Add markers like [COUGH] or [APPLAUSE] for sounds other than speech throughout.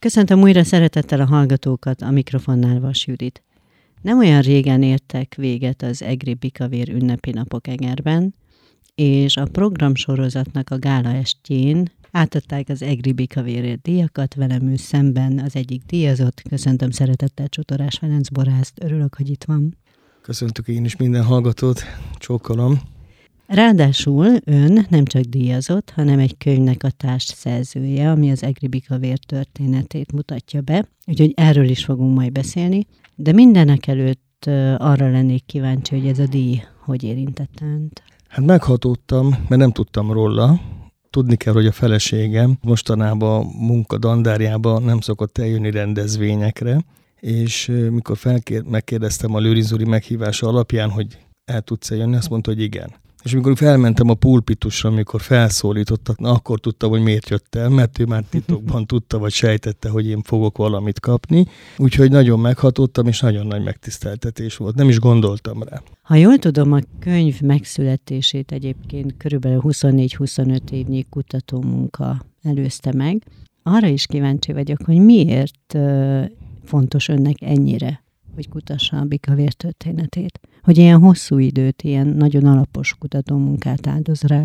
Köszöntöm újra szeretettel a hallgatókat, a mikrofonnál Vas Judit. Nem olyan régen értek véget az Egri Bikavér ünnepi napok Egerben, és a programsorozatnak a gála estjén átadták az Egri Bikavérért díjakat, velem ő szemben az egyik díjazott. Köszöntöm szeretettel Csotorás Ferenc Borászt, örülök, hogy itt van. Köszöntök én is minden hallgatót, csókolom. Ráadásul ön nem csak díjazott, hanem egy könyvnek a társ szerzője, ami az Egri Bikavér történetét mutatja be, úgyhogy erről is fogunk majd beszélni. De mindenek előtt arra lennék kíváncsi, hogy ez a díj hogy érintett önt. Hát meghatódtam, mert nem tudtam róla. Tudni kell, hogy a feleségem mostanában munka dandárjában nem szokott eljönni rendezvényekre, és mikor felkér, megkérdeztem a Lőrinzuri meghívása alapján, hogy el tudsz -e jönni, azt mondta, hogy igen. És amikor felmentem a pulpitusra, amikor felszólítottak, na akkor tudtam, hogy miért jött el, mert ő már titokban [LAUGHS] tudta, vagy sejtette, hogy én fogok valamit kapni. Úgyhogy nagyon meghatottam, és nagyon nagy megtiszteltetés volt. Nem is gondoltam rá. Ha jól tudom, a könyv megszületését egyébként körülbelül 24-25 évnyi kutatómunka előzte meg. Arra is kíváncsi vagyok, hogy miért fontos önnek ennyire, hogy kutassa a bikavér történetét hogy ilyen hosszú időt, ilyen nagyon alapos kutatómunkát áldoz rá?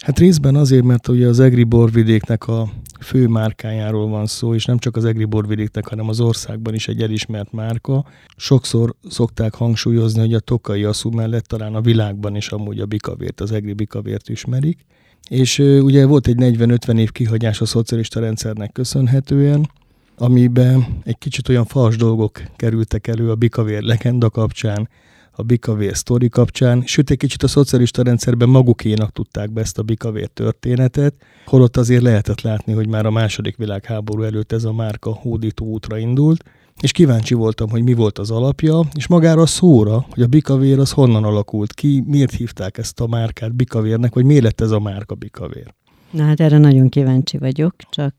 Hát részben azért, mert ugye az Egri borvidéknek a fő márkájáról van szó, és nem csak az Egri borvidéknek, hanem az országban is egy elismert márka. Sokszor szokták hangsúlyozni, hogy a tokai aszú mellett talán a világban is amúgy a bikavért, az Egri bikavért ismerik. És ugye volt egy 40-50 év kihagyás a szocialista rendszernek köszönhetően, amiben egy kicsit olyan fals dolgok kerültek elő a bikavér legenda kapcsán, a bikavér sztori kapcsán, sőt egy kicsit a szocialista rendszerben magukénak tudták be ezt a bikavér történetet, holott azért lehetett látni, hogy már a második világháború előtt ez a márka hódító útra indult, és kíváncsi voltam, hogy mi volt az alapja, és magára a szóra, hogy a bikavér az honnan alakult ki, miért hívták ezt a márkát bikavérnek, vagy miért lett ez a márka bikavér. Na hát erre nagyon kíváncsi vagyok, csak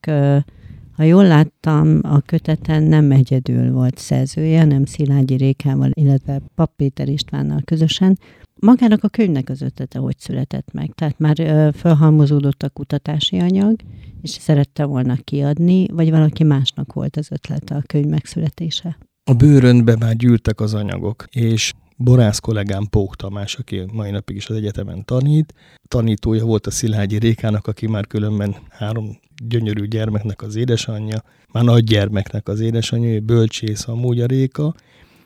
ha jól láttam, a köteten nem egyedül volt szerzője, nem Szilágyi Rékával, illetve Pap Péter Istvánnal közösen. Magának a könyvnek az ötlete hogy született meg? Tehát már felhalmozódott a kutatási anyag, és szerette volna kiadni, vagy valaki másnak volt az ötlete a könyv megszületése? A bőrönbe már gyűltek az anyagok, és Borász kollégám Pók Tamás, aki mai napig is az egyetemen tanít, tanítója volt a Szilágyi Rékának, aki már különben három gyönyörű gyermeknek az édesanyja, már nagy gyermeknek az édesanyja, bölcsész amúgy a Réka,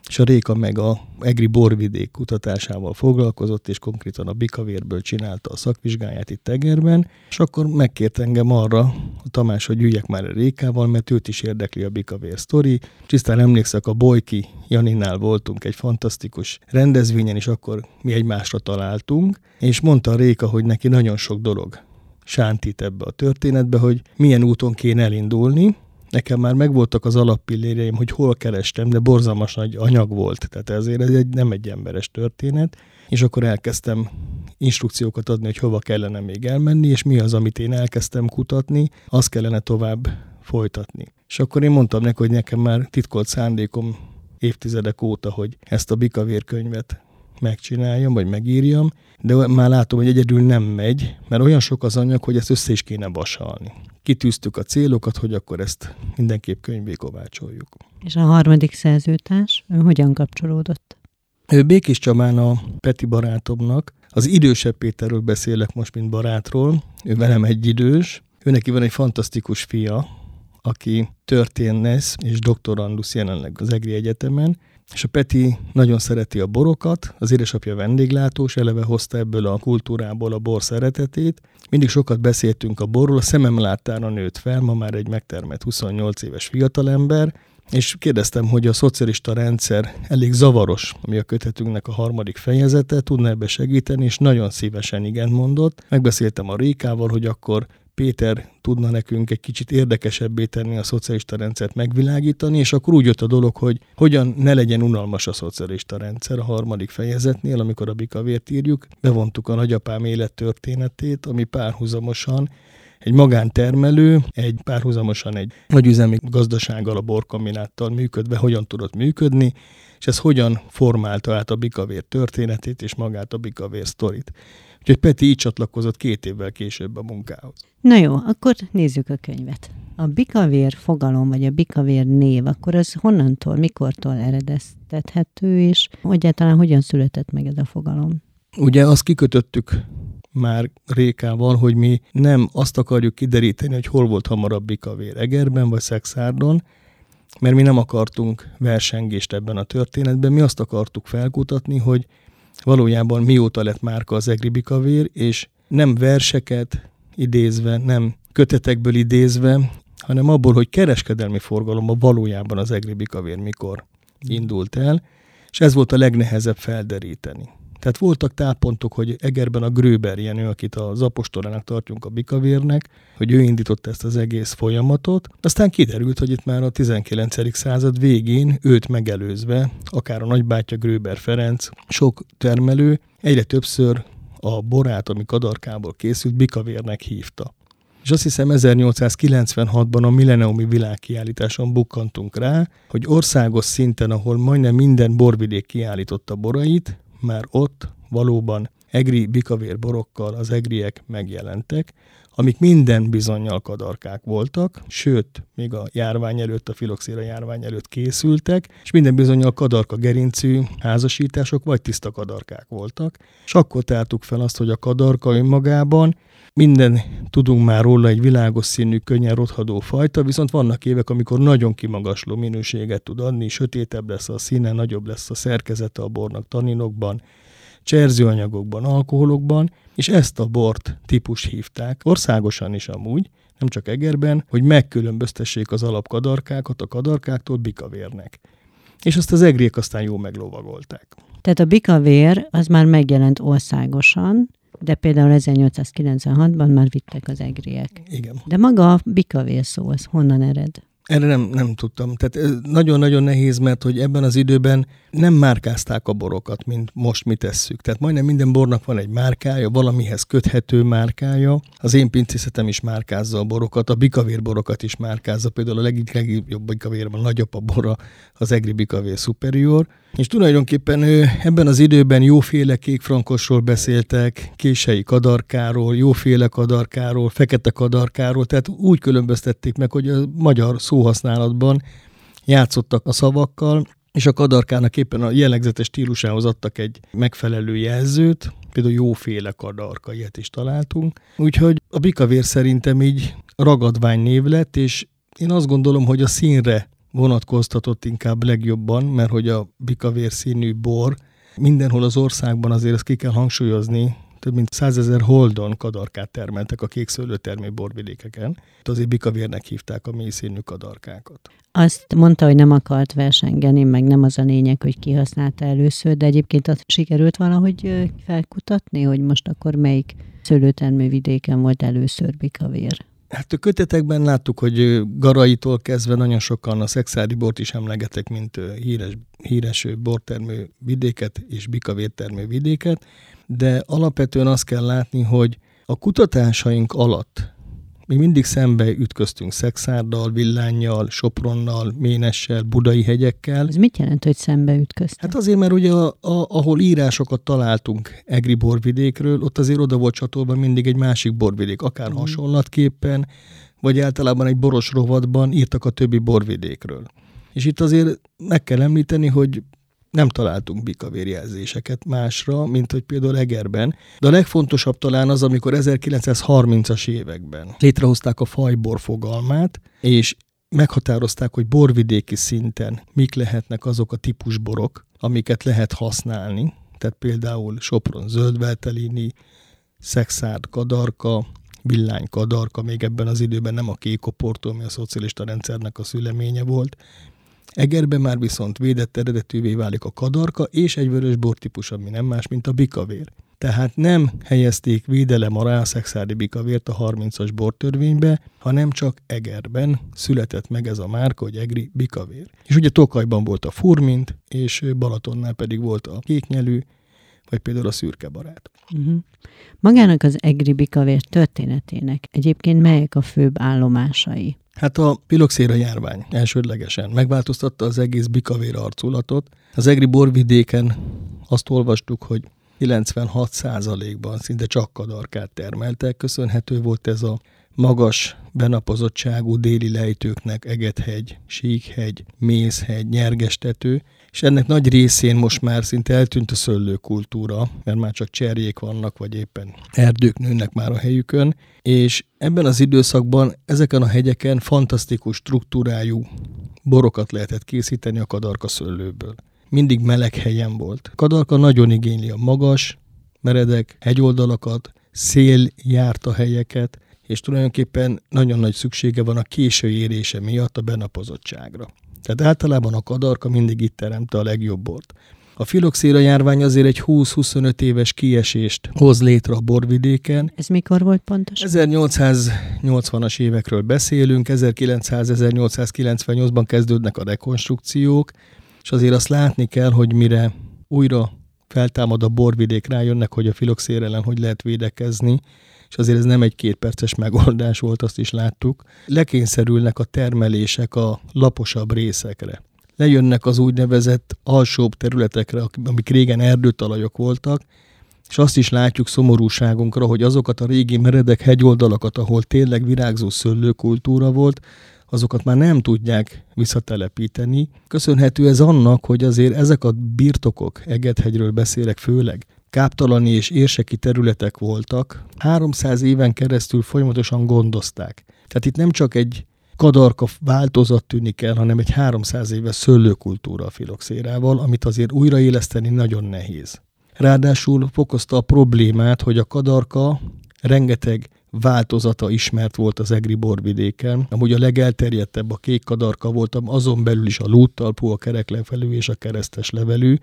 és a Réka meg a Egri borvidék kutatásával foglalkozott, és konkrétan a bikavérből csinálta a szakvizsgáját itt Egerben, és akkor megkért engem arra a Tamás, hogy üljek már a Rékával, mert őt is érdekli a bikavér sztori. Tisztán emlékszek, a Bojki Janinál voltunk egy fantasztikus rendezvényen, és akkor mi egymásra találtunk, és mondta a Réka, hogy neki nagyon sok dolog sántít ebbe a történetbe, hogy milyen úton kéne elindulni, nekem már megvoltak az alappilléreim, hogy hol kerestem, de borzalmas nagy anyag volt, tehát ezért ez egy, nem egy emberes történet, és akkor elkezdtem instrukciókat adni, hogy hova kellene még elmenni, és mi az, amit én elkezdtem kutatni, azt kellene tovább folytatni. És akkor én mondtam neki, hogy nekem már titkolt szándékom évtizedek óta, hogy ezt a Bikavér könyvet megcsináljam, vagy megírjam, de már látom, hogy egyedül nem megy, mert olyan sok az anyag, hogy ezt össze is kéne vasalni. Kitűztük a célokat, hogy akkor ezt mindenképp könyvé kovácsoljuk. És a harmadik szerzőtárs, ő hogyan kapcsolódott? Ő Békés Csabán a Peti barátomnak, az idősebb Péterről beszélek most, mint barátról, ő velem egy idős, ő neki van egy fantasztikus fia, aki történész és doktorandusz jelenleg az EGRI Egyetemen, és a Peti nagyon szereti a borokat, az édesapja vendéglátós, eleve hozta ebből a kultúrából a bor szeretetét. Mindig sokat beszéltünk a borról, a szemem láttára nőtt fel, ma már egy megtermett 28 éves fiatalember, és kérdeztem, hogy a szocialista rendszer elég zavaros, ami a kötetünknek a harmadik fejezete, tudna ebbe segíteni, és nagyon szívesen igen mondott. Megbeszéltem a Rékával, hogy akkor Péter tudna nekünk egy kicsit érdekesebbé tenni a szocialista rendszert megvilágítani, és akkor úgy jött a dolog, hogy hogyan ne legyen unalmas a szocialista rendszer a harmadik fejezetnél, amikor a bikavért írjuk. Bevontuk a nagyapám élettörténetét, ami párhuzamosan egy magántermelő, egy párhuzamosan egy nagyüzemi gazdasággal, a borkombináttal működve hogyan tudott működni, és ez hogyan formálta át a bikavér történetét és magát a bikavér sztorit. Úgyhogy Peti így csatlakozott két évvel később a munkához. Na jó, akkor nézzük a könyvet. A bikavér fogalom, vagy a bikavér név, akkor az honnantól, mikortól eredeztethető, és egyáltalán hogyan született meg ez a fogalom? Ugye azt kikötöttük már Rékával, hogy mi nem azt akarjuk kideríteni, hogy hol volt hamarabb bikavér, Egerben vagy Szexárdon, mert mi nem akartunk versengést ebben a történetben, mi azt akartuk felkutatni, hogy valójában mióta lett márka az egri bikavér, és nem verseket idézve, nem kötetekből idézve, hanem abból, hogy kereskedelmi forgalomban valójában az egri bikavér mikor indult el, és ez volt a legnehezebb felderíteni. Tehát voltak tápontok, hogy Egerben a Gröber Jenő, akit az apostolának tartjunk a bikavérnek, hogy ő indította ezt az egész folyamatot. Aztán kiderült, hogy itt már a 19. század végén őt megelőzve, akár a nagybátyja Gröber Ferenc, sok termelő egyre többször a borát, ami kadarkából készült, bikavérnek hívta. És azt hiszem 1896-ban a Milleniumi világkiállításon bukkantunk rá, hogy országos szinten, ahol majdnem minden borvidék kiállította borait, már ott valóban egri bikavér borokkal az egriek megjelentek, amik minden bizonyal kadarkák voltak, sőt, még a járvány előtt, a filoxéra járvány előtt készültek, és minden bizonyal kadarka gerincű házasítások vagy tiszta kadarkák voltak. És akkor tártuk fel azt, hogy a kadarka önmagában minden tudunk már róla egy világos színű, könnyen rothadó fajta, viszont vannak évek, amikor nagyon kimagasló minőséget tud adni, sötétebb lesz a színe, nagyobb lesz a szerkezete a bornak taninokban, cserzőanyagokban, alkoholokban, és ezt a bort típus hívták, országosan is amúgy, nem csak Egerben, hogy megkülönböztessék az alapkadarkákat a kadarkáktól bikavérnek. És azt az egriek aztán jó meglovagolták. Tehát a bikavér az már megjelent országosan, de például 1896-ban már vittek az egriek. Igen. De maga a bikavér szó, az honnan ered? Erre nem, nem tudtam. Tehát nagyon-nagyon nehéz, mert hogy ebben az időben nem márkázták a borokat, mint most mi tesszük. Tehát majdnem minden bornak van egy márkája, valamihez köthető márkája. Az én pincészetem is márkázza a borokat, a bikavér borokat is márkázza. Például a legjobb, legjobb bikavérben nagyobb a bora, az Egri Bikavér Superior. És tulajdonképpen ő, ebben az időben jóféle kékfrankosról beszéltek, kései kadarkáról, jóféle kadarkáról, fekete kadarkáról, tehát úgy különböztették meg, hogy a magyar szóhasználatban játszottak a szavakkal, és a kadarkának éppen a jellegzetes stílusához adtak egy megfelelő jelzőt, például jóféle kadarka, ilyet is találtunk. Úgyhogy a bikavér szerintem így ragadvány név lett, és én azt gondolom, hogy a színre vonatkoztatott inkább legjobban, mert hogy a bikavér színű bor mindenhol az országban azért ezt ki kell hangsúlyozni, több mint százezer holdon kadarkát termeltek a kék szőlőtermő borvidékeken. Azért bikavérnek hívták a mély színű kadarkákat. Azt mondta, hogy nem akart versengeni, meg nem az a lényeg, hogy kihasználta először, de egyébként azt sikerült valahogy felkutatni, hogy most akkor melyik szőlőtermő vidéken volt először bikavér. Hát a kötetekben láttuk, hogy Garaitól kezdve nagyon sokan a szexádi bort is emlegetek, mint híres, híres bortermő vidéket és bikavértermő vidéket, de alapvetően azt kell látni, hogy a kutatásaink alatt mi mindig szembe ütköztünk Szexárdal, Villányjal, Sopronnal, Ménessel, Budai hegyekkel. Ez mit jelent, hogy szembe ütköztek? Hát azért, mert ugye a, a, ahol írásokat találtunk Egri borvidékről, ott azért oda volt csatolva mindig egy másik borvidék, akár mm. hasonlatképpen, vagy általában egy boros rovatban írtak a többi borvidékről. És itt azért meg kell említeni, hogy nem találtunk bikavérjelzéseket másra, mint hogy például Egerben. De a legfontosabb talán az, amikor 1930-as években létrehozták a fajbor fogalmát, és meghatározták, hogy borvidéki szinten mik lehetnek azok a típusborok, amiket lehet használni. Tehát például Sopron zöldveltelini, Szexárd kadarka, villány kadarka, még ebben az időben nem a kékoportó, ami a szocialista rendszernek a szüleménye volt, Egerben már viszont védett eredetűvé válik a kadarka és egy vörös bortípus, ami nem más, mint a bikavér. Tehát nem helyezték védelem alá a szexádi bikavért a 30-as bortörvénybe, hanem csak Egerben született meg ez a márka, hogy Egri bikavér. És ugye Tokajban volt a furmint, és Balatonnál pedig volt a kéknyelű, vagy például a szürke barát. Uh-huh. Magának az Egri bikavér történetének egyébként melyek a főbb állomásai? Hát a piloxéra járvány elsődlegesen megváltoztatta az egész bikavér arculatot. Az egri borvidéken azt olvastuk, hogy 96%-ban szinte csak kadarkát termeltek. Köszönhető volt ez a magas benapozottságú déli lejtőknek Egethegy, Síkhegy, Mészhegy, Nyergestető, és ennek nagy részén most már szinte eltűnt a szőlőkultúra, mert már csak cserjék vannak, vagy éppen erdők nőnek már a helyükön, és ebben az időszakban ezeken a hegyeken fantasztikus struktúrájú borokat lehetett készíteni a kadarka szőlőből. Mindig meleg helyen volt. Kadarka nagyon igényli a magas, meredek hegyoldalakat, szél járta helyeket, és tulajdonképpen nagyon nagy szüksége van a késő érése miatt a benapozottságra. Tehát általában a kadarka mindig itt teremte a legjobb bort. A filoxéra járvány azért egy 20-25 éves kiesést hoz létre a borvidéken. Ez mikor volt pontosan? 1880-as évekről beszélünk, 1900-1898-ban kezdődnek a rekonstrukciók, és azért azt látni kell, hogy mire újra feltámad a borvidék, rájönnek, hogy a filoxér ellen hogy lehet védekezni, és azért ez nem egy kétperces megoldás volt, azt is láttuk. Lekényszerülnek a termelések a laposabb részekre. Lejönnek az úgynevezett alsóbb területekre, amik régen erdőtalajok voltak, és azt is látjuk szomorúságunkra, hogy azokat a régi meredek hegyoldalakat, ahol tényleg virágzó szőlőkultúra volt, azokat már nem tudják visszatelepíteni. Köszönhető ez annak, hogy azért ezek a birtokok, Egethegyről beszélek főleg, káptalani és érseki területek voltak, 300 éven keresztül folyamatosan gondozták. Tehát itt nem csak egy kadarka változat tűnik el, hanem egy 300 éves szőlőkultúra a filoxérával, amit azért újraéleszteni nagyon nehéz. Ráadásul fokozta a problémát, hogy a kadarka rengeteg változata ismert volt az egri borvidéken. Amúgy a legelterjedtebb a kék kadarka volt, azon belül is a lúttalpú, a kereklevelű és a keresztes levelű,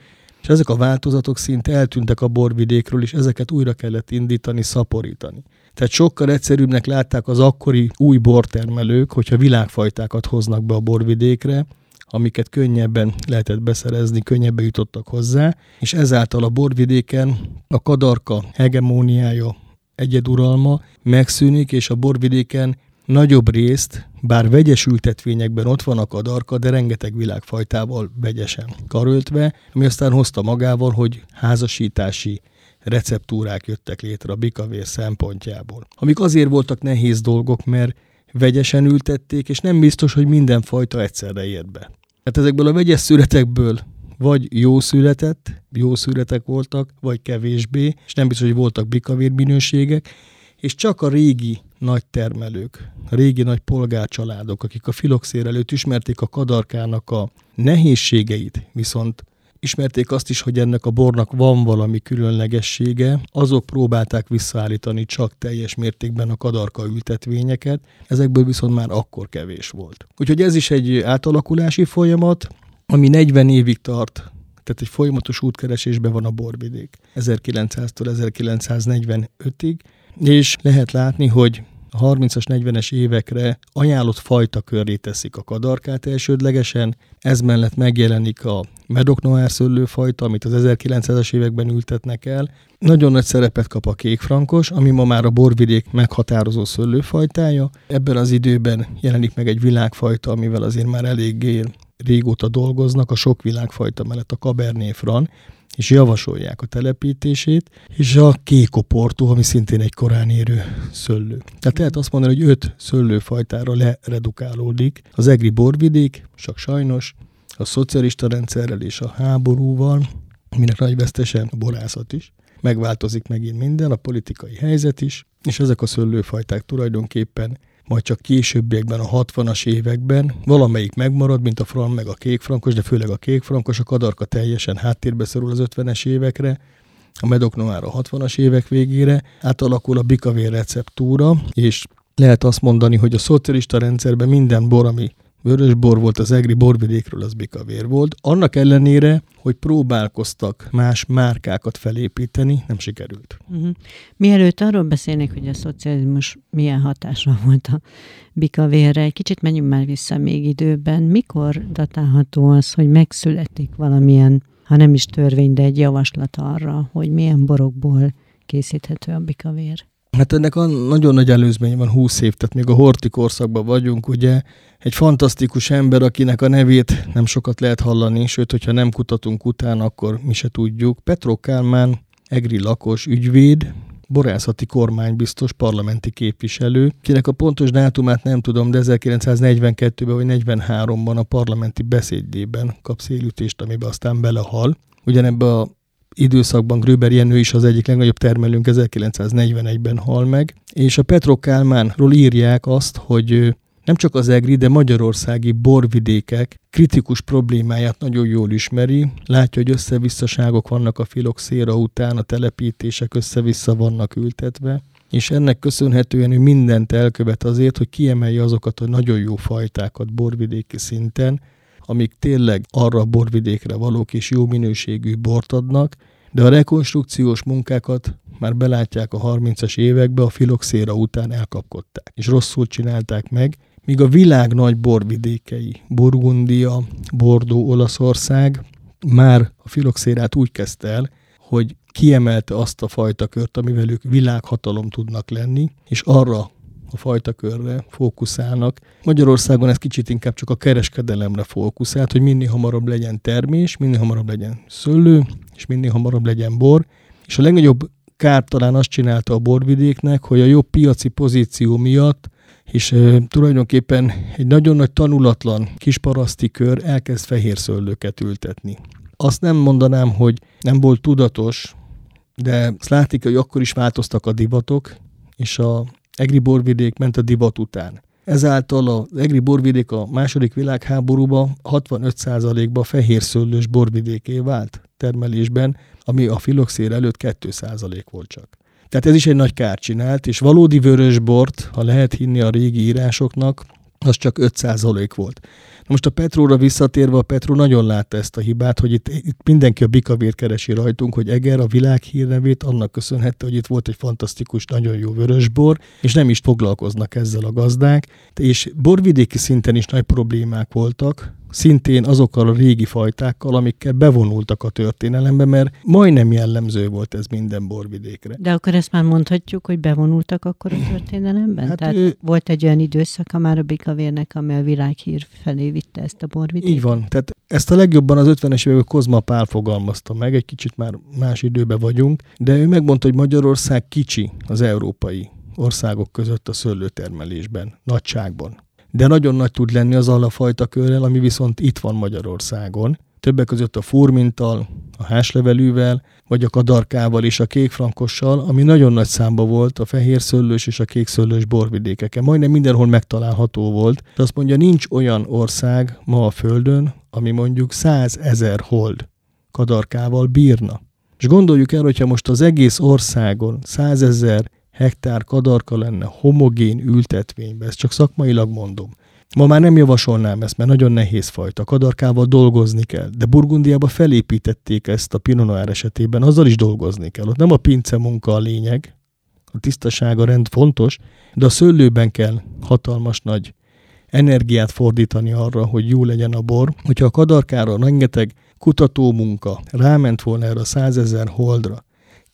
és ezek a változatok szinte eltűntek a borvidékről, és ezeket újra kellett indítani, szaporítani. Tehát sokkal egyszerűbbnek látták az akkori új bortermelők, hogyha világfajtákat hoznak be a borvidékre, amiket könnyebben lehetett beszerezni, könnyebben jutottak hozzá, és ezáltal a borvidéken a kadarka hegemóniája, egyeduralma megszűnik, és a borvidéken nagyobb részt, bár vegyes ültetvényekben ott van a kadarka, de rengeteg világfajtával vegyesen karöltve, ami aztán hozta magával, hogy házasítási receptúrák jöttek létre a bikavér szempontjából. Amik azért voltak nehéz dolgok, mert vegyesen ültették, és nem biztos, hogy minden fajta egyszerre ért be. Hát ezekből a vegyes születekből vagy jó született, jó születek voltak, vagy kevésbé, és nem biztos, hogy voltak bikavér minőségek, és csak a régi nagy termelők, a régi nagy polgárcsaládok, akik a filoxér előtt ismerték a kadarkának a nehézségeit, viszont ismerték azt is, hogy ennek a bornak van valami különlegessége, azok próbálták visszaállítani csak teljes mértékben a kadarka ültetvényeket, ezekből viszont már akkor kevés volt. Úgyhogy ez is egy átalakulási folyamat, ami 40 évig tart, tehát egy folyamatos útkeresésben van a borvidék 1900-tól 1945-ig, és lehet látni, hogy a 30-as, 40-es évekre ajánlott fajta köré teszik a kadarkát elsődlegesen, ez mellett megjelenik a Medoc Noir szőlőfajta, amit az 1900-as években ültetnek el. Nagyon nagy szerepet kap a kékfrankos, ami ma már a borvidék meghatározó szőlőfajtája. Ebben az időben jelenik meg egy világfajta, amivel azért már eléggé régóta dolgoznak, a sok világfajta mellett a Cabernet Franc, és javasolják a telepítését, és a kékoportó, ami szintén egy korán érő szőlő. Tehát lehet azt mondani, hogy öt szőlőfajtára leredukálódik az egri borvidék, csak sajnos a szocialista rendszerrel és a háborúval, aminek nagy vesztesen a borászat is, megváltozik megint minden, a politikai helyzet is, és ezek a szőlőfajták tulajdonképpen majd csak későbbiekben, a 60-as években valamelyik megmarad, mint a frank meg a kékfrankos, de főleg a kékfrankos, a kadarka teljesen háttérbe szorul az 50-es évekre, a Medoc a 60-as évek végére, átalakul a bikavér receptúra, és lehet azt mondani, hogy a szocialista rendszerben minden bor, ami vörös bor volt az egri borvidékről, az bikavér volt. Annak ellenére, hogy próbálkoztak más márkákat felépíteni, nem sikerült. Uh-huh. Mielőtt arról beszélnék, hogy a szocializmus milyen hatásra volt a bikavérre, egy kicsit menjünk már vissza még időben. Mikor datálható az, hogy megszületik valamilyen, ha nem is törvény, de egy javaslat arra, hogy milyen borokból készíthető a bikavér? Hát ennek a nagyon nagy előzmény van, 20 év, tehát még a horti korszakban vagyunk, ugye egy fantasztikus ember, akinek a nevét nem sokat lehet hallani, sőt, hogyha nem kutatunk utána, akkor mi se tudjuk. Petro Kálmán, egri lakos ügyvéd, borászati kormánybiztos parlamenti képviselő, kinek a pontos dátumát nem tudom, de 1942-ben vagy 43-ban a parlamenti beszédében kap szélütést, amiben aztán belehal. Ugyanebben a időszakban Gröber Jenő is az egyik legnagyobb termelőnk 1941-ben hal meg, és a Petro Kálmánról írják azt, hogy nem csak az egri, de magyarországi borvidékek kritikus problémáját nagyon jól ismeri. Látja, hogy összevisszaságok vannak a filoxéra után, a telepítések össze-vissza vannak ültetve, és ennek köszönhetően ő mindent elkövet azért, hogy kiemelje azokat a nagyon jó fajtákat borvidéki szinten, amik tényleg arra a borvidékre valók és jó minőségű bort adnak, de a rekonstrukciós munkákat már belátják a 30-as évekbe, a filoxéra után elkapkodták, és rosszul csinálták meg, míg a világ nagy borvidékei, Burgundia, Bordó, Olaszország már a filoxérát úgy kezdte el, hogy kiemelte azt a fajta kört, amivel ők világhatalom tudnak lenni, és arra a fajta körre fókuszálnak. Magyarországon ez kicsit inkább csak a kereskedelemre fókuszált, hogy minél hamarabb legyen termés, minél hamarabb legyen szőlő, és minél hamarabb legyen bor. És a legnagyobb kárt talán azt csinálta a borvidéknek, hogy a jobb piaci pozíció miatt és e, tulajdonképpen egy nagyon nagy tanulatlan kisparaszti kör elkezd fehér szőlőket ültetni. Azt nem mondanám, hogy nem volt tudatos, de azt látik, hogy akkor is változtak a divatok, és a egri borvidék ment a divat után. Ezáltal az egri borvidék a második világháborúban 65%-ba fehér szőlős borvidéké vált termelésben, ami a filoxér előtt 2% volt csak. Tehát ez is egy nagy kárt csinált, és valódi vörös bort, ha lehet hinni a régi írásoknak, az csak 5% volt. Most a Petróra visszatérve, a Petró nagyon látta ezt a hibát, hogy itt, itt mindenki a bikavért keresi rajtunk, hogy Eger a világ hírnevét annak köszönhette, hogy itt volt egy fantasztikus, nagyon jó vörösbor, és nem is foglalkoznak ezzel a gazdák. És borvidéki szinten is nagy problémák voltak, szintén azokkal a régi fajtákkal, amikkel bevonultak a történelembe, mert majdnem jellemző volt ez minden borvidékre. De akkor ezt már mondhatjuk, hogy bevonultak akkor a történelemben? Hát Tehát ő... volt egy olyan időszaka már a Bikavérnek, ami a világhír felé vitte ezt a borvidéket? Így van. Tehát ezt a legjobban az 50-es évek Kozma Pál fogalmazta meg, egy kicsit már más időben vagyunk, de ő megmondta, hogy Magyarország kicsi az európai országok között a szőlőtermelésben, nagyságban de nagyon nagy tud lenni az alafajta körrel, ami viszont itt van Magyarországon. Többek között a furmintal, a háslevelűvel, vagy a kadarkával és a kékfrankossal, ami nagyon nagy számba volt a fehér szőlős és a kék szőlős borvidékeken. Majdnem mindenhol megtalálható volt. De azt mondja, nincs olyan ország ma a Földön, ami mondjuk százezer hold kadarkával bírna. És gondoljuk el, hogyha most az egész országon százezer hektár kadarka lenne homogén ültetvénybe, ezt csak szakmailag mondom. Ma már nem javasolnám ezt, mert nagyon nehéz fajta. Kadarkával dolgozni kell. De Burgundiába felépítették ezt a Pinot Noir esetében, azzal is dolgozni kell. Ott nem a pince munka a lényeg, a tisztaság, a rend fontos, de a szőlőben kell hatalmas nagy energiát fordítani arra, hogy jó legyen a bor. Hogyha a kadarkára rengeteg kutatómunka ráment volna erre a százezer holdra,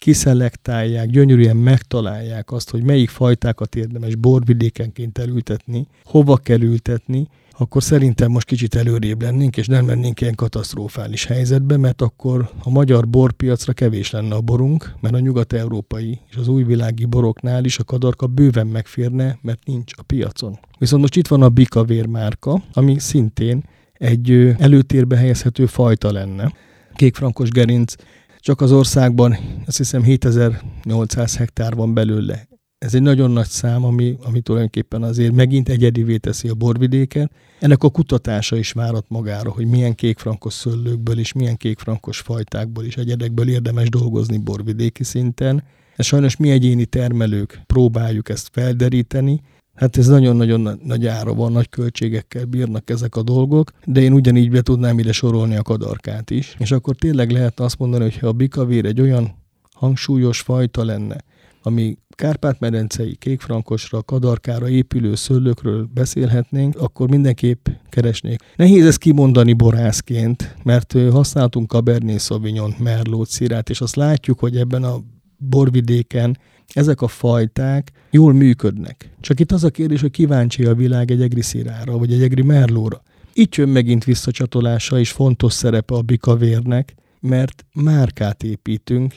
kiszelektálják, gyönyörűen megtalálják azt, hogy melyik fajtákat érdemes borvidékenként elültetni, hova kell ültetni, akkor szerintem most kicsit előrébb lennénk, és nem lennénk ilyen katasztrofális helyzetbe, mert akkor a magyar borpiacra kevés lenne a borunk, mert a nyugat-európai és az újvilági boroknál is a kadarka bőven megférne, mert nincs a piacon. Viszont most itt van a Bikavér márka, ami szintén egy előtérbe helyezhető fajta lenne. Kékfrankos gerinc csak az országban azt hiszem 7800 hektár van belőle. Ez egy nagyon nagy szám, ami, ami tulajdonképpen azért megint egyedivé teszi a borvidéket. Ennek a kutatása is várat magára, hogy milyen kékfrankos szőlőkből és milyen kékfrankos fajtákból és egyedekből érdemes dolgozni borvidéki szinten. Ez sajnos mi egyéni termelők próbáljuk ezt felderíteni, Hát ez nagyon-nagyon nagy ára van, nagy költségekkel bírnak ezek a dolgok, de én ugyanígy be tudnám ide sorolni a kadarkát is. És akkor tényleg lehet azt mondani, hogy ha a bikavér egy olyan hangsúlyos fajta lenne, ami Kárpát-medencei kékfrankosra, kadarkára épülő szőlőkről beszélhetnénk, akkor mindenképp keresnék. Nehéz ezt kimondani borászként, mert használtunk Cabernet Sauvignon, Merlot, Szirát, és azt látjuk, hogy ebben a borvidéken ezek a fajták jól működnek. Csak itt az a kérdés, hogy kíváncsi a világ egy egri szirára, vagy egy egri merlóra. Itt jön megint visszacsatolása és fontos szerepe a bikavérnek, mert márkát építünk,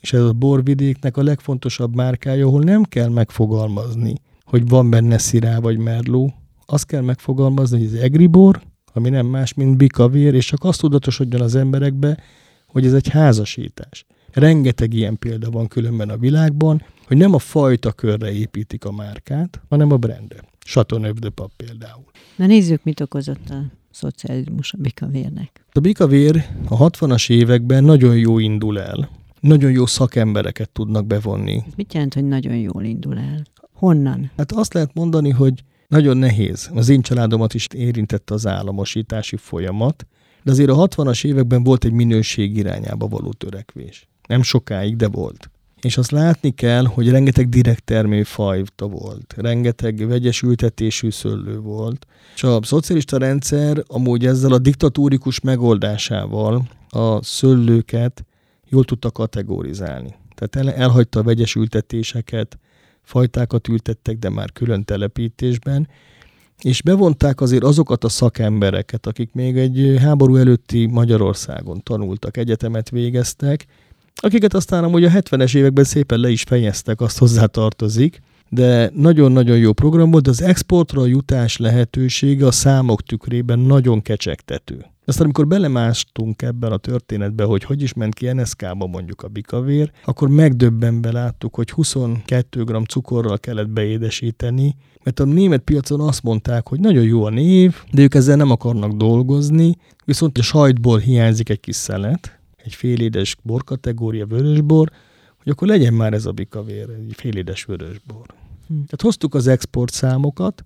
és ez a borvidéknek a legfontosabb márkája, ahol nem kell megfogalmazni, hogy van benne szirá vagy merló. Azt kell megfogalmazni, hogy ez egribor, ami nem más, mint bikavér, és csak azt tudatosodjon az emberekbe, hogy ez egy házasítás. Rengeteg ilyen példa van különben a világban, hogy nem a fajta körre építik a márkát, hanem a brandre. Chateauneuf de Pap például. Na nézzük, mit okozott a szocializmus a bikavérnek. A bikavér a 60-as években nagyon jó indul el. Nagyon jó szakembereket tudnak bevonni. Ez mit jelent, hogy nagyon jól indul el? Honnan? Hát azt lehet mondani, hogy nagyon nehéz. Az én családomat is érintette az államosítási folyamat, de azért a 60-as években volt egy minőség irányába való törekvés. Nem sokáig, de volt. És azt látni kell, hogy rengeteg direkt termőfajta volt, rengeteg vegyes ültetésű szőlő volt, és a szocialista rendszer amúgy ezzel a diktatúrikus megoldásával a szőlőket jól tudta kategorizálni. Tehát el, elhagyta a vegyes ültetéseket, fajtákat ültettek, de már külön telepítésben, és bevonták azért azokat a szakembereket, akik még egy háború előtti Magyarországon tanultak, egyetemet végeztek, akiket aztán amúgy a 70-es években szépen le is fejeztek, azt hozzá tartozik, de nagyon-nagyon jó program volt, az exportra jutás lehetősége a számok tükrében nagyon kecsegtető. Aztán amikor belemástunk ebben a történetbe, hogy hogy is ment ki NSK-ba mondjuk a bikavér, akkor megdöbbenve láttuk, hogy 22 g cukorral kellett beédesíteni, mert a német piacon azt mondták, hogy nagyon jó a név, de ők ezzel nem akarnak dolgozni, viszont a sajtból hiányzik egy kis szelet, egy félédes borkategória vörösbor, hogy akkor legyen már ez a bikavér, egy félédes vörösbor. Hm. Tehát hoztuk az export számokat,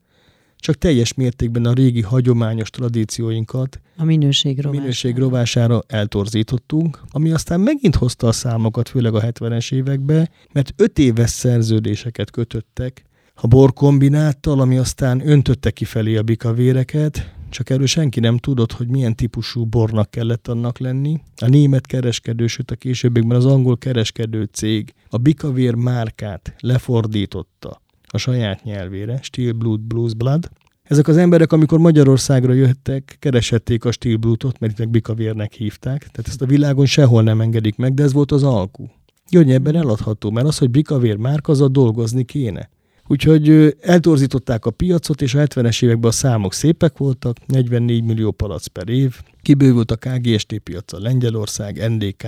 csak teljes mértékben a régi hagyományos tradícióinkat a minőség rovására. minőség rovására eltorzítottunk, ami aztán megint hozta a számokat, főleg a 70-es évekbe, mert öt éves szerződéseket kötöttek a borkombináttal, ami aztán öntötte kifelé a bikavéreket, csak erről senki nem tudott, hogy milyen típusú bornak kellett annak lenni. A német kereskedő, sőt a későbbiekben az angol kereskedő cég a bikavér márkát lefordította a saját nyelvére, Steel Blood, Blues Blood. Ezek az emberek, amikor Magyarországra jöttek, kereshették a Steel Bloodot, mert itt bikavérnek hívták, tehát ezt a világon sehol nem engedik meg, de ez volt az alkú. Gyöngyebben eladható, mert az, hogy bikavér márka, az a dolgozni kéne. Úgyhogy eltorzították a piacot, és a 70-es években a számok szépek voltak, 44 millió palac per év, kibővült a KGST piaca, Lengyelország, NDK,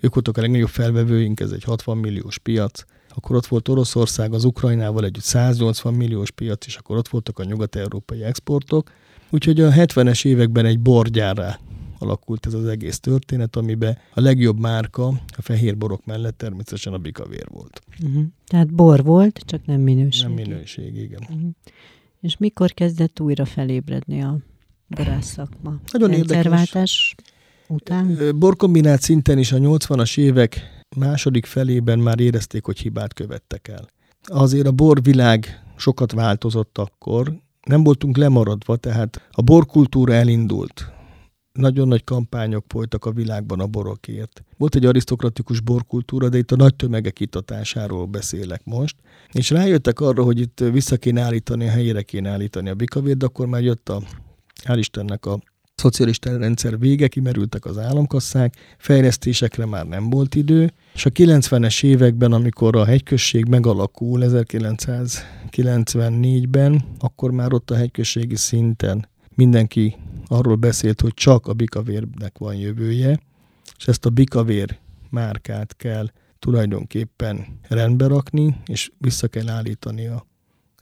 ők voltak a legnagyobb felvevőink, ez egy 60 milliós piac, akkor ott volt Oroszország az Ukrajnával együtt 180 milliós piac, és akkor ott voltak a nyugat-európai exportok. Úgyhogy a 70-es években egy borgyárra alakult ez az egész történet, amiben a legjobb márka a fehér borok mellett természetesen a bikavér volt. Uh-huh. Tehát bor volt, csak nem minőség. Nem minőség, igen. Uh-huh. És mikor kezdett újra felébredni a borász szakma? Nagyon érdekes. után? Borkombinált szinten is a 80-as évek második felében már érezték, hogy hibát követtek el. Azért a borvilág sokat változott akkor, nem voltunk lemaradva, tehát a borkultúra elindult. Nagyon nagy kampányok folytak a világban a borokért. Volt egy arisztokratikus borkultúra, de itt a nagy tömegek itatásáról beszélek most. És rájöttek arra, hogy itt vissza kéne állítani, a helyére kéne állítani a bikavért, de akkor már jött a, hál' Istennek a szocialista rendszer vége, kimerültek az államkasszák, fejlesztésekre már nem volt idő, és a 90-es években, amikor a hegyközség megalakul 1994-ben, akkor már ott a hegyközségi szinten mindenki arról beszélt, hogy csak a bikavérnek van jövője, és ezt a bikavér márkát kell tulajdonképpen rendbe rakni, és vissza kell állítani a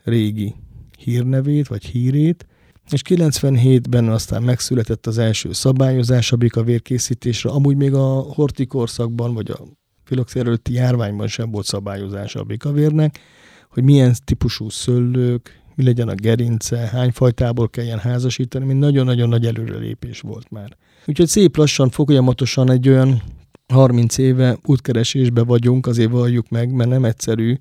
régi hírnevét, vagy hírét, és 97-ben aztán megszületett az első szabályozás a bikavér készítésre, amúgy még a hortikorszakban, vagy a filoxér előtti járványban sem volt szabályozása a bikavérnek, hogy milyen típusú szőlők, mi legyen a gerince, hány fajtából kelljen házasítani, mint nagyon-nagyon nagy előrelépés volt már. Úgyhogy szép lassan, folyamatosan egy olyan 30 éve útkeresésbe vagyunk, azért valljuk meg, mert nem egyszerű.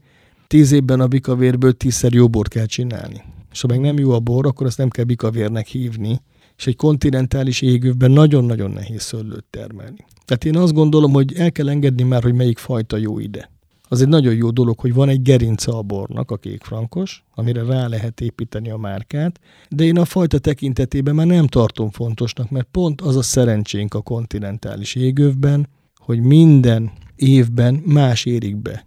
Tíz évben a bikavérből tízszer jó bort kell csinálni. És ha meg nem jó a bor, akkor azt nem kell bikavérnek hívni, és egy kontinentális égőben nagyon-nagyon nehéz szőlőt termelni. Tehát én azt gondolom, hogy el kell engedni már, hogy melyik fajta jó ide. Az egy nagyon jó dolog, hogy van egy gerince a bornak, a kékfrankos, amire rá lehet építeni a márkát, de én a fajta tekintetében már nem tartom fontosnak, mert pont az a szerencsénk a kontinentális égővben, hogy minden évben más érik be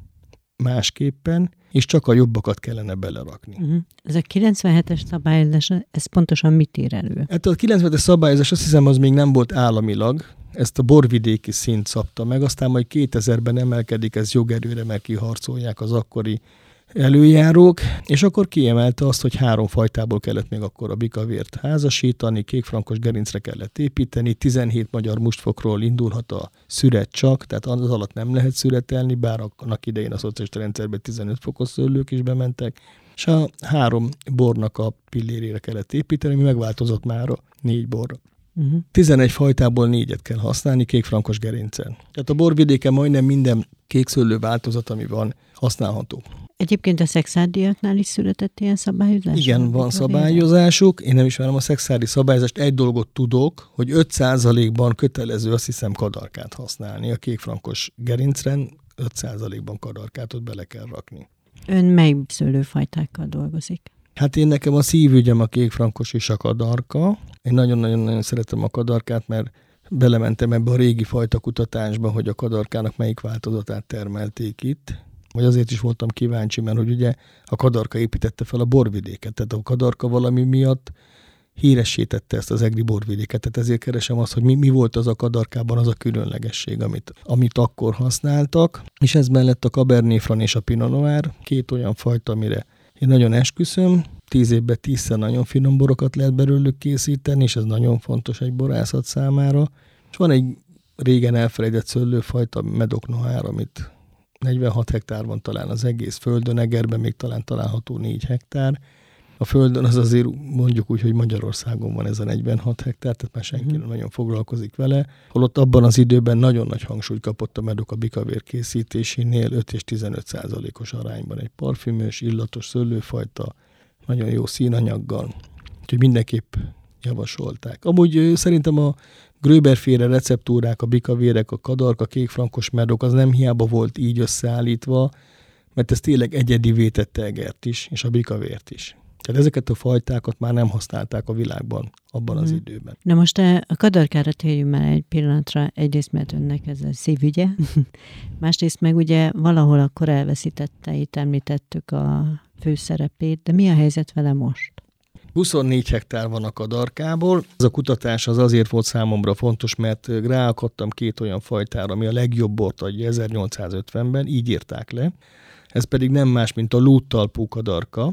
másképpen, és csak a jobbakat kellene belerakni. Uh-huh. Ez a 97-es szabályozás, ez pontosan mit ír elő? Hát a 97-es szabályozás azt hiszem az még nem volt államilag, ezt a borvidéki szint szabta meg, aztán majd 2000-ben emelkedik ez jogerőre, mert kiharcolják az akkori előjárók, és akkor kiemelte azt, hogy három fajtából kellett még akkor a bikavért házasítani, kékfrankos gerincre kellett építeni, 17 magyar mustfokról indulhat a szüret csak, tehát az alatt nem lehet szüretelni, bár annak idején a szocialista rendszerben 15 fokos szőlők is bementek, és a három bornak a pillérére kellett építeni, mi megváltozott már a négy borra. Uh-huh. 11 fajtából négyet kell használni kékfrankos gerincen. Tehát a borvidéken majdnem minden kékszőlő változat, ami van, használható. Egyébként a szexárdiaknál is született ilyen szabályozás? Igen, van szabályozásuk. Én nem ismerem a szexári szabályozást. Egy dolgot tudok, hogy 5%-ban kötelező, azt hiszem, kadarkát használni. A kékfrankos gerincren 5%-ban kadarkát ott bele kell rakni. Ön mely szőlőfajtákkal dolgozik? Hát én nekem a szívügyem a kékfrankos és a kadarka. Én nagyon-nagyon-nagyon szeretem a kadarkát, mert belementem ebbe a régi fajta kutatásba, hogy a kadarkának melyik változatát termelték itt. Vagy azért is voltam kíváncsi, mert hogy ugye a Kadarka építette fel a borvidéket, tehát a Kadarka valami miatt híresítette ezt az egri borvidéket, tehát ezért keresem azt, hogy mi, mi volt az a kadarkában az a különlegesség, amit, amit akkor használtak, és ez mellett a Cabernet Franc és a Pinot Noir, két olyan fajta, amire én nagyon esküszöm, tíz évben tízszer nagyon finom borokat lehet belőlük készíteni, és ez nagyon fontos egy borászat számára. És van egy régen elfelejtett szőlőfajta, Medok Noir, amit 46 hektár van talán az egész földön, Egerben még talán található 4 hektár. A földön az azért mondjuk úgy, hogy Magyarországon van ez a 46 hektár, tehát már senki mhm. nem nagyon foglalkozik vele. Holott abban az időben nagyon nagy hangsúlyt kapott a medok a bikavér készítésénél, 5 és 15 százalékos arányban egy parfümös, illatos szőlőfajta, nagyon jó színanyaggal. Úgyhogy mindenképp javasolták. Amúgy szerintem a Gröberféle receptúrák, a bikavérek, a kadarka, kékfrankos medok, az nem hiába volt így összeállítva, mert ez tényleg egyedi vétette egert is, és a bikavért is. Tehát ezeket a fajtákat már nem használták a világban abban az hmm. időben. Na most a kadarkára térjünk már egy pillanatra. Egyrészt, mert önnek ez a szívügye, [LAUGHS] másrészt meg ugye valahol akkor elveszítette, itt említettük a főszerepét, de mi a helyzet vele most? 24 hektár van a kadarkából. Ez a kutatás az azért volt számomra fontos, mert ráakadtam két olyan fajtára, ami a legjobb bort adja 1850-ben, így írták le. Ez pedig nem más, mint a lúttalpú kadarka,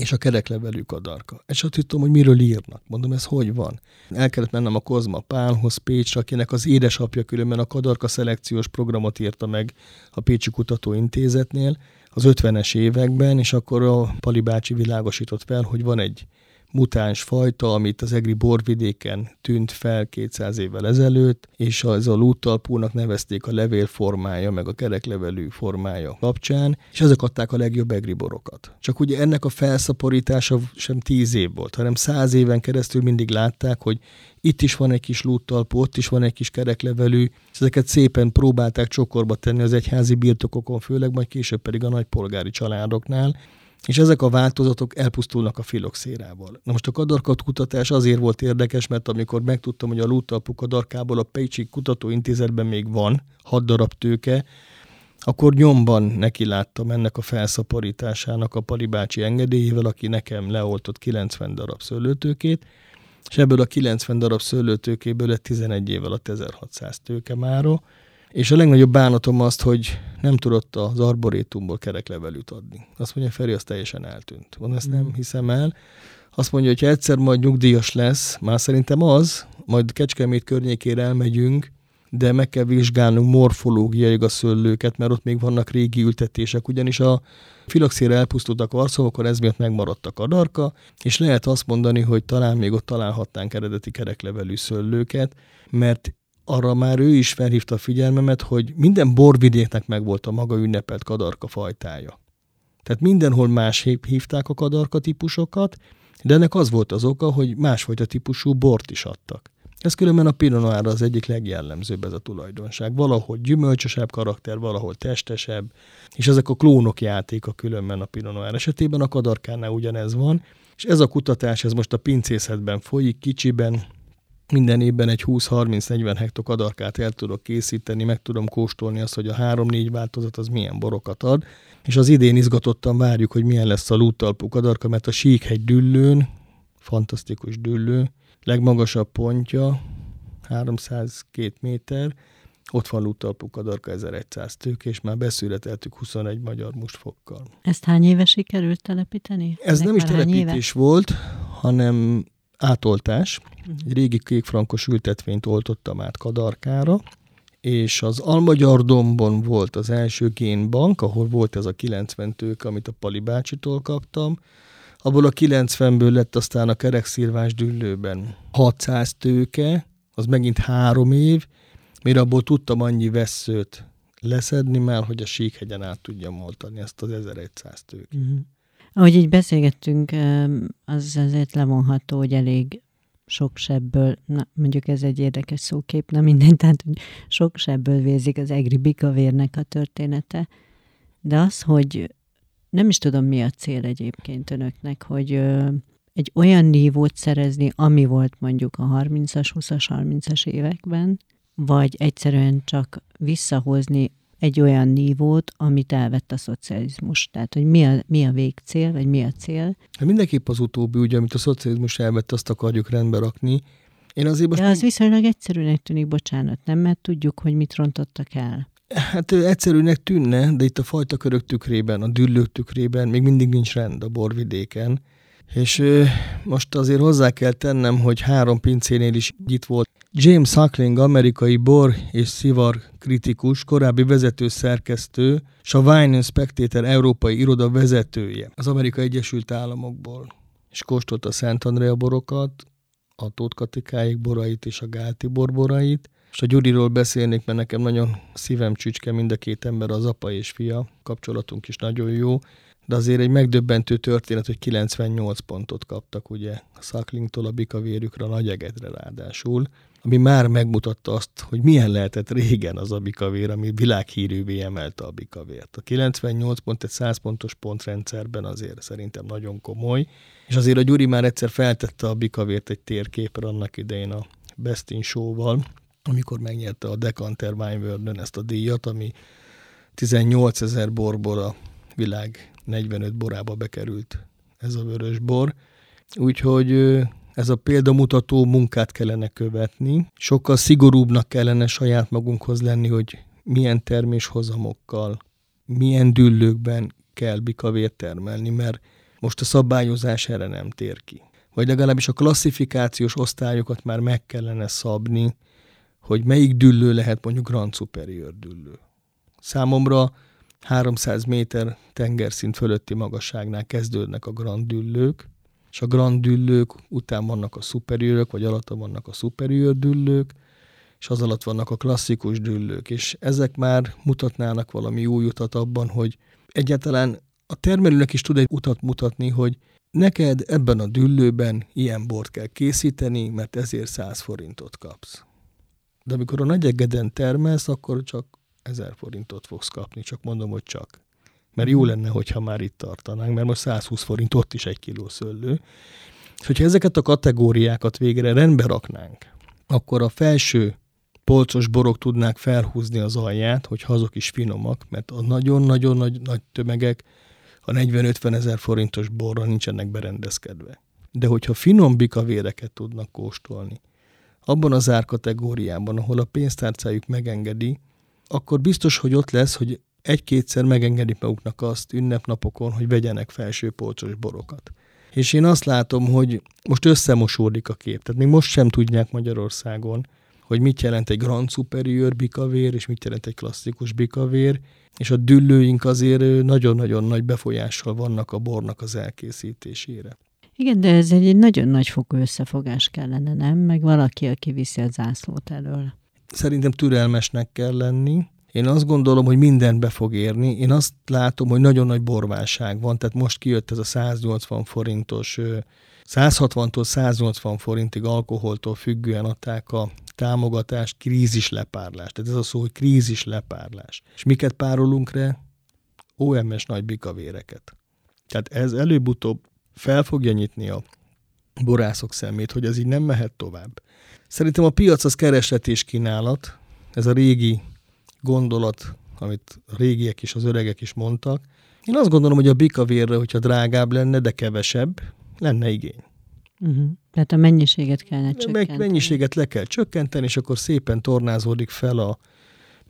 és a kereklevelű kadarka. És azt hittem, hogy miről írnak. Mondom, ez hogy van? El kellett mennem a Kozma Pálhoz, Pécsre, akinek az édesapja különben a kadarka szelekciós programot írta meg a Pécsi Kutatóintézetnél az 50-es években, és akkor a Pali bácsi világosított fel, hogy van egy mutáns fajta, amit az egri borvidéken tűnt fel 200 évvel ezelőtt, és az a lúttalpúnak nevezték a levél formája, meg a kereklevelű formája kapcsán, és ezek adták a legjobb egri borokat. Csak ugye ennek a felszaporítása sem 10 év volt, hanem 100 éven keresztül mindig látták, hogy itt is van egy kis lúttalpú, ott is van egy kis kereklevelű, ezeket szépen próbálták csokorba tenni az egyházi birtokokon, főleg majd később pedig a nagypolgári családoknál, és ezek a változatok elpusztulnak a filoxérával. Na most a kadarkat kutatás azért volt érdekes, mert amikor megtudtam, hogy a lúttalpú kadarkából a Pécsi Kutatóintézetben még van hat darab tőke, akkor nyomban neki láttam ennek a felszaporításának a Palibácsi engedélyével, aki nekem leoltott 90 darab szőlőtőkét, és ebből a 90 darab szőlőtőkéből lett 11 évvel a 1600 tőke mára, és a legnagyobb bánatom azt, hogy nem tudott az arborétumból kereklevelűt adni. Azt mondja, Feri, az teljesen eltűnt. Van, ezt nem mm. hiszem el. Azt mondja, hogy egyszer majd nyugdíjas lesz, már szerintem az, majd Kecskemét környékére elmegyünk, de meg kell vizsgálnunk morfológiai a szőlőket, mert ott még vannak régi ültetések, ugyanis a filoxére elpusztultak arszókon, ez miatt megmaradtak a darka, és lehet azt mondani, hogy talán még ott találhatnánk eredeti kereklevelű szőlőket, mert arra már ő is felhívta a figyelmemet, hogy minden borvidéknek megvolt a maga ünnepelt kadarka fajtája. Tehát mindenhol más hívták a kadarka típusokat, de ennek az volt az oka, hogy másfajta típusú bort is adtak. Ez különben a Pinot Noir az egyik legjellemzőbb ez a tulajdonság. Valahol gyümölcsösebb karakter, valahol testesebb, és ezek a klónok játéka különben a Pinot Noir esetében, a kadarkánál ugyanez van, és ez a kutatás, ez most a pincészetben folyik, kicsiben, minden évben egy 20-30-40 hektok adarkát el tudok készíteni, meg tudom kóstolni azt, hogy a 3-4 változat az milyen borokat ad, és az idén izgatottan várjuk, hogy milyen lesz a lúttalpú kadarka, mert a Síkhegy düllőn, fantasztikus düllő, legmagasabb pontja, 302 méter, ott van lúttalpú kadarka 1100 tők, és már beszületeltük 21 magyar mustfokkal. Ezt hány éve sikerült telepíteni? Ez Ezek nem is telepítés volt, hanem átoltás. Egy régi kékfrankos ültetvényt oltottam át kadarkára, és az Almagyardomban volt az első génbank, ahol volt ez a 90 tőke, amit a Pali bácsitól kaptam. Abból a 90-ből lett aztán a kerekszírvás düllőben 600 tőke, az megint három év, mire abból tudtam annyi veszőt leszedni már, hogy a síkhegyen át tudjam moltani ezt az 1100 tőkét. Uh-huh. Ahogy így beszélgettünk, az azért levonható, hogy elég sok sebből, na, mondjuk ez egy érdekes szókép, na mindegy, tehát hogy sok sebből vérzik az egri bikavérnek a története, de az, hogy nem is tudom, mi a cél egyébként önöknek, hogy ö, egy olyan nívót szerezni, ami volt mondjuk a 30-as, 20-as, 30-as években, vagy egyszerűen csak visszahozni egy olyan nívót, amit elvett a szocializmus. Tehát, hogy mi a, mi a végcél, vagy mi a cél. Hát mindenképp az utóbbi, ugye, amit a szocializmus elvett, azt akarjuk rendbe rakni. Én azért most... De az viszonylag egyszerűnek tűnik, bocsánat, nem? Mert tudjuk, hogy mit rontottak el. Hát egyszerűnek tűnne, de itt a fajta körök tükrében, a düllők tükrében még mindig nincs rend a borvidéken. És most azért hozzá kell tennem, hogy három pincénél is itt volt James Huckling, amerikai bor és szivar kritikus, korábbi vezető szerkesztő, és a Wine Spectator európai iroda vezetője az Amerikai Egyesült Államokból. És kóstolt a Szent Andrea borokat, a Tótkatikáik borait és a Gálti borborait, és a Gyuriról beszélnék, mert nekem nagyon szívem csücske mind a két ember, az apa és fia, kapcsolatunk is nagyon jó, de azért egy megdöbbentő történet, hogy 98 pontot kaptak ugye a Szaklingtól a bikavérükre, a Nagyegedre ráadásul, ami már megmutatta azt, hogy milyen lehetett régen az abikavér, ami világhírűvé emelte a bikavért. A 98 pont egy 100 pontos pontrendszerben azért szerintem nagyon komoly, és azért a Gyuri már egyszer feltette a bikavért egy térképre annak idején a Best in Show-val, amikor megnyerte a Decanter world ezt a díjat, ami 18 ezer borból a világ 45 borába bekerült ez a vörös bor. Úgyhogy ez a példamutató munkát kellene követni. Sokkal szigorúbbnak kellene saját magunkhoz lenni, hogy milyen terméshozamokkal, milyen düllőkben kell bikavért termelni, mert most a szabályozás erre nem tér ki. Vagy legalábbis a klasszifikációs osztályokat már meg kellene szabni, hogy melyik düllő lehet mondjuk Grand Superior düllő. Számomra 300 méter tengerszint fölötti magasságnál kezdődnek a Grand düllők, és a Grand düllők után vannak a superiőrök, vagy alatta vannak a superior düllők, és az alatt vannak a klasszikus düllők, és ezek már mutatnának valami új utat abban, hogy egyáltalán a termelőnek is tud egy utat mutatni, hogy neked ebben a düllőben ilyen bort kell készíteni, mert ezért 100 forintot kapsz. De amikor a nagyegeden termelsz, akkor csak 1000 forintot fogsz kapni, csak mondom, hogy csak. Mert jó lenne, hogyha már itt tartanánk, mert most 120 forint ott is egy kiló szőlő. És hogyha ezeket a kategóriákat végre rendbe raknánk, akkor a felső polcos borok tudnák felhúzni az alját, hogy azok is finomak, mert a nagyon-nagyon nagy, nagy tömegek a 40-50 ezer forintos borra nincsenek berendezkedve. De hogyha finom bikavéreket tudnak kóstolni, abban az árkategóriában, ahol a pénztárcájuk megengedi, akkor biztos, hogy ott lesz, hogy egy-kétszer megengedik maguknak azt ünnepnapokon, hogy vegyenek felső polcos borokat. És én azt látom, hogy most összemosódik a kép. Tehát még most sem tudják Magyarországon, hogy mit jelent egy Grand Superior bikavér, és mit jelent egy klasszikus bikavér, és a düllőink azért nagyon-nagyon nagy befolyással vannak a bornak az elkészítésére. Igen, de ez egy nagyon nagy fokú összefogás kellene, nem? Meg valaki, aki viszi a zászlót elől. Szerintem türelmesnek kell lenni, én azt gondolom, hogy minden be fog érni. Én azt látom, hogy nagyon nagy borválság van, tehát most kijött ez a 180 forintos, 160-tól 180 forintig alkoholtól függően adták a támogatást, krízis lepárlás. Tehát ez a szó, hogy krízis lepárlás. És miket párolunk rá? OMS nagy bikavéreket. Tehát ez előbb-utóbb fel fogja nyitni a borászok szemét, hogy ez így nem mehet tovább. Szerintem a piac az kereslet és kínálat, ez a régi gondolat, amit a régiek is, az öregek is mondtak. Én azt gondolom, hogy a bikavérre, hogyha drágább lenne, de kevesebb, lenne igény. Uh-huh. Tehát a mennyiséget kellene csökkenteni. Meg mennyiséget le kell csökkenteni, és akkor szépen tornázódik fel a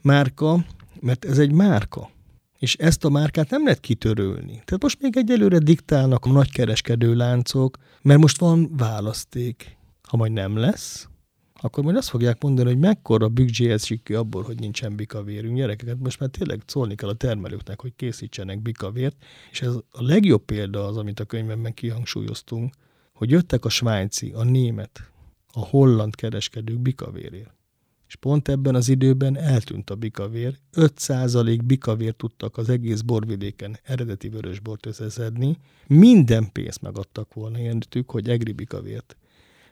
márka, mert ez egy márka. És ezt a márkát nem lehet kitörölni. Tehát most még egyelőre diktálnak a nagykereskedő láncok, mert most van választék. Ha majd nem lesz, akkor majd azt fogják mondani, hogy mekkora büdzséhez sikő abból, hogy nincsen bikavérünk. Gyerekeket most már tényleg szólni kell a termelőknek, hogy készítsenek bikavért, és ez a legjobb példa az, amit a könyvemben kihangsúlyoztunk, hogy jöttek a svájci, a német, a holland kereskedők bikavérért. És pont ebben az időben eltűnt a bikavér. 5% bikavér tudtak az egész borvidéken eredeti vörösbort összeszedni. Minden pénzt megadtak volna értük, hogy egri bikavért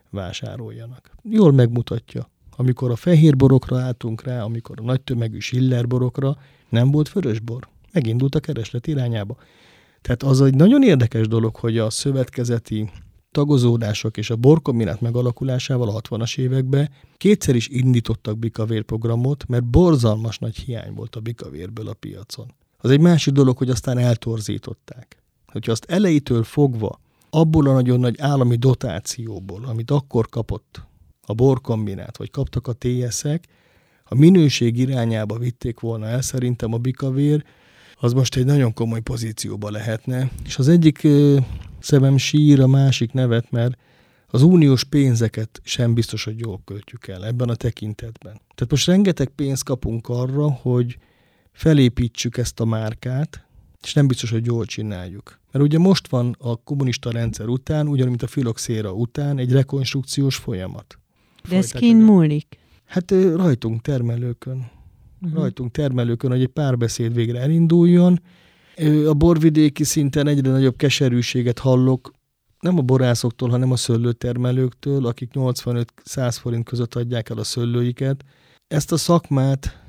vásároljanak. Jól megmutatja. Amikor a fehér borokra álltunk rá, amikor a nagy tömegű Schiller borokra, nem volt vörösbor. Megindult a kereslet irányába. Tehát az egy nagyon érdekes dolog, hogy a szövetkezeti tagozódások és a borkombinát megalakulásával a 60-as években kétszer is indítottak bikavér programot, mert borzalmas nagy hiány volt a bikavérből a piacon. Az egy másik dolog, hogy aztán eltorzították. Hogyha azt elejétől fogva, abból a nagyon nagy állami dotációból, amit akkor kapott a borkombinát, vagy kaptak a TS-ek, a minőség irányába vitték volna el, szerintem a bikavér, az most egy nagyon komoly pozícióba lehetne. És az egyik szemem sír a másik nevet, mert az uniós pénzeket sem biztos, hogy jól költjük el ebben a tekintetben. Tehát most rengeteg pénzt kapunk arra, hogy felépítsük ezt a márkát, és nem biztos, hogy jól csináljuk. Mert ugye most van a kommunista rendszer után, ugyanúgy, mint a filoxéra után, egy rekonstrukciós folyamat. De ez kint múlik? Hát rajtunk termelőkön. Uh-huh. Rajtunk termelőkön, hogy egy párbeszéd végre elinduljon, a borvidéki szinten egyre nagyobb keserűséget hallok, nem a borászoktól, hanem a szőlőtermelőktől, akik 85-100 forint között adják el a szőlőiket. Ezt a szakmát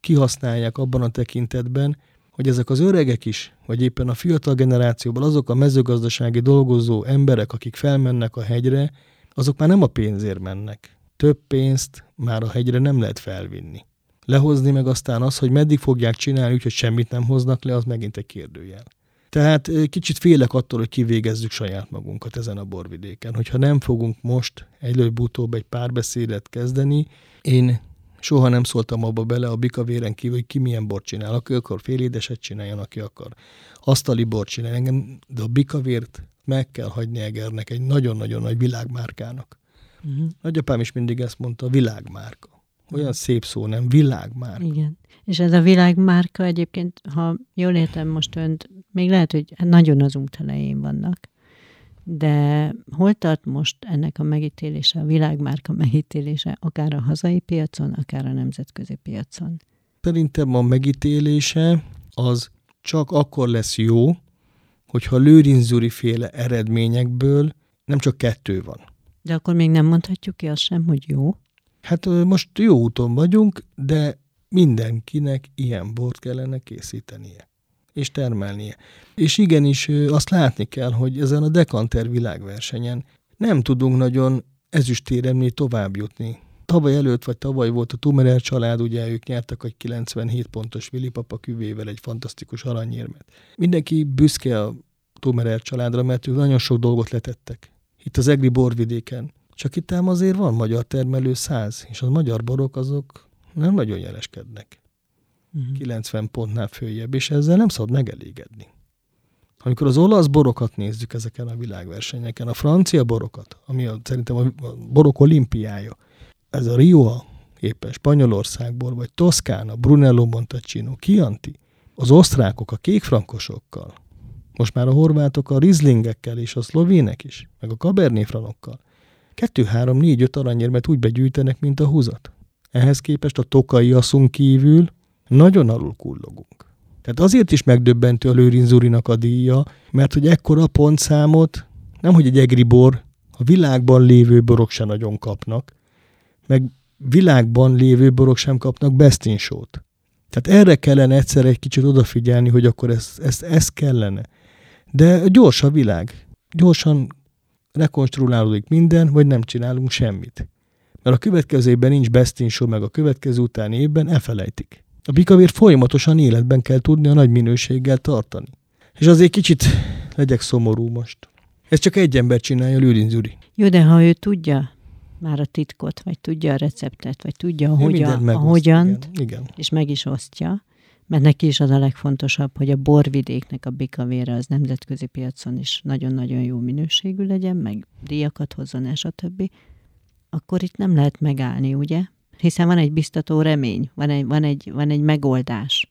kihasználják abban a tekintetben, hogy ezek az öregek is, vagy éppen a fiatal generációban azok a mezőgazdasági dolgozó emberek, akik felmennek a hegyre, azok már nem a pénzért mennek. Több pénzt már a hegyre nem lehet felvinni lehozni, meg aztán az, hogy meddig fogják csinálni, úgyhogy semmit nem hoznak le, az megint egy kérdőjel. Tehát kicsit félek attól, hogy kivégezzük saját magunkat ezen a borvidéken. Hogyha nem fogunk most előbb-utóbb egy párbeszédet kezdeni, én soha nem szóltam abba bele a bikavéren kívül, hogy ki milyen bort csinál. Aki akar félédeset csináljon, aki akar. Asztali bort csinál. Engem, de a bikavért meg kell hagyni Egernek, egy nagyon-nagyon nagy világmárkának. Uh-huh. Nagyapám is mindig ezt mondta, világmárka. Olyan szép szó, nem? Világmárka. Igen. És ez a világmárka egyébként, ha jól értem most önt, még lehet, hogy nagyon az út elején vannak, de hol tart most ennek a megítélése, a világmárka megítélése, akár a hazai piacon, akár a nemzetközi piacon? Szerintem a megítélése az csak akkor lesz jó, hogyha Lőrinzuri féle eredményekből nem csak kettő van. De akkor még nem mondhatjuk ki azt sem, hogy jó? Hát most jó úton vagyunk, de mindenkinek ilyen bort kellene készítenie és termelnie. És igenis azt látni kell, hogy ezen a Dekanter világversenyen nem tudunk nagyon ezüstéremnél tovább jutni. Tavaly előtt, vagy tavaly volt a Tumerer család, ugye ők nyertek egy 97 pontos Vili Papa küvével egy fantasztikus aranyérmet. Mindenki büszke a Tumerer családra, mert ők nagyon sok dolgot letettek. Itt az Egri borvidéken csak itt ám azért van magyar termelő száz, és a magyar borok azok nem nagyon jeleskednek. Uh-huh. 90 pontnál följebb, és ezzel nem szabad megelégedni. Amikor az olasz borokat nézzük ezeken a világversenyeken, a francia borokat, ami a, szerintem a borok olimpiája, ez a Rio, éppen Spanyolországból, vagy Toszkána, Brunello Montalcino, Chianti, az osztrákok a kékfrankosokkal, most már a horvátok a rizlingekkel és a szlovének is, meg a kabernéfranokkal. Kettő, három, négy, öt aranyérmet úgy begyűjtenek, mint a húzat. Ehhez képest a tokai aszunk kívül nagyon alul kullogunk. Tehát azért is megdöbbentő a Lőrin Zurinak a díja, mert hogy ekkora pontszámot nem, hogy egy egri bor, a világban lévő borok sem nagyon kapnak, meg világban lévő borok sem kapnak bestinsót. Tehát erre kellene egyszer egy kicsit odafigyelni, hogy akkor ezt, ezt, ezt kellene. De gyors a világ. Gyorsan rekonstruálódik minden, vagy nem csinálunk semmit. Mert a következő évben nincs best meg a következő utáni évben elfelejtik. A bikavér folyamatosan életben kell tudni a nagy minőséggel tartani. És azért kicsit legyek szomorú most. Ez csak egy ember csinálja, Lőrinc Gyuri. Jó, de ha ő tudja már a titkot, vagy tudja a receptet, vagy tudja, a, hogyan, igen, igen. és meg is osztja, mert neki is az a legfontosabb, hogy a borvidéknek a bikavére az nemzetközi piacon is nagyon-nagyon jó minőségű legyen, meg díjakat hozzon, és a többi, akkor itt nem lehet megállni, ugye? Hiszen van egy biztató remény, van egy, van egy, van egy megoldás.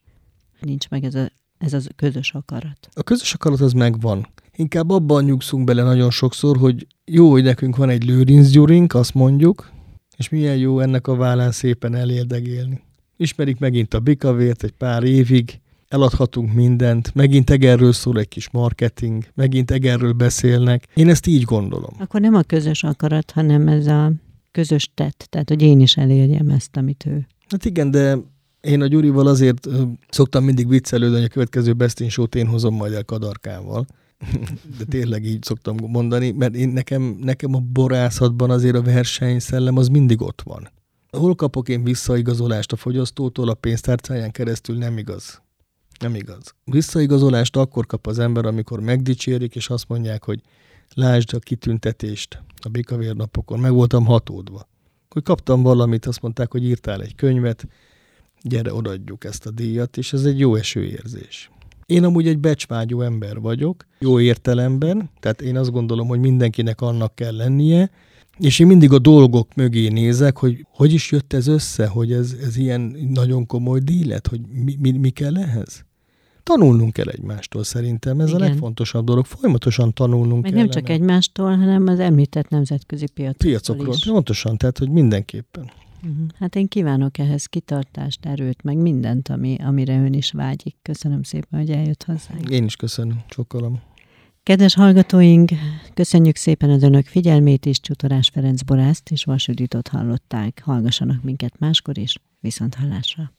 Nincs meg ez a, ez a közös akarat. A közös akarat az megvan. Inkább abban nyugszunk bele nagyon sokszor, hogy jó, hogy nekünk van egy Lőrinc Gyurink, azt mondjuk, és milyen jó ennek a vállán szépen elérdegélni. Ismerik megint a bikavért egy pár évig, eladhatunk mindent, megint egerről szól egy kis marketing, megint egerről beszélnek. Én ezt így gondolom. Akkor nem a közös akarat, hanem ez a közös tett, tehát hogy én is elérjem ezt, amit ő. Hát igen, de én a Gyurival azért szoktam mindig viccelődni, hogy a következő Best in Show-t én hozom majd el kadarkával. De tényleg így szoktam mondani, mert én nekem, nekem a borászatban azért a versenyszellem az mindig ott van. Hol kapok én visszaigazolást a fogyasztótól a pénztárcáján keresztül nem igaz. Nem igaz. Visszaigazolást akkor kap az ember, amikor megdicsérik, és azt mondják, hogy lásd a kitüntetést a Bikavér napokon, meg voltam hatódva. Hogy kaptam valamit, azt mondták, hogy írtál egy könyvet, gyere, odaadjuk ezt a díjat, és ez egy jó esőérzés. Én amúgy egy becsvágyó ember vagyok, jó értelemben, tehát én azt gondolom, hogy mindenkinek annak kell lennie, és én mindig a dolgok mögé nézek, hogy hogy is jött ez össze, hogy ez, ez ilyen nagyon komoly díj lett, hogy mi, mi, mi kell ehhez? Tanulnunk kell egymástól szerintem, ez Igen. a legfontosabb dolog. Folyamatosan tanulnunk kell. nem csak egymástól, hanem az említett nemzetközi piacokról, piacokról is. Pontosan, tehát hogy mindenképpen. Uh-huh. Hát én kívánok ehhez kitartást, erőt, meg mindent, ami, amire ön is vágyik. Köszönöm szépen, hogy eljött hozzánk. Én is köszönöm, csokolom. Kedves hallgatóink, köszönjük szépen az önök figyelmét is, Csutorás Ferenc Borászt és Vasüditot hallották. Hallgassanak minket máskor is, viszont hallásra.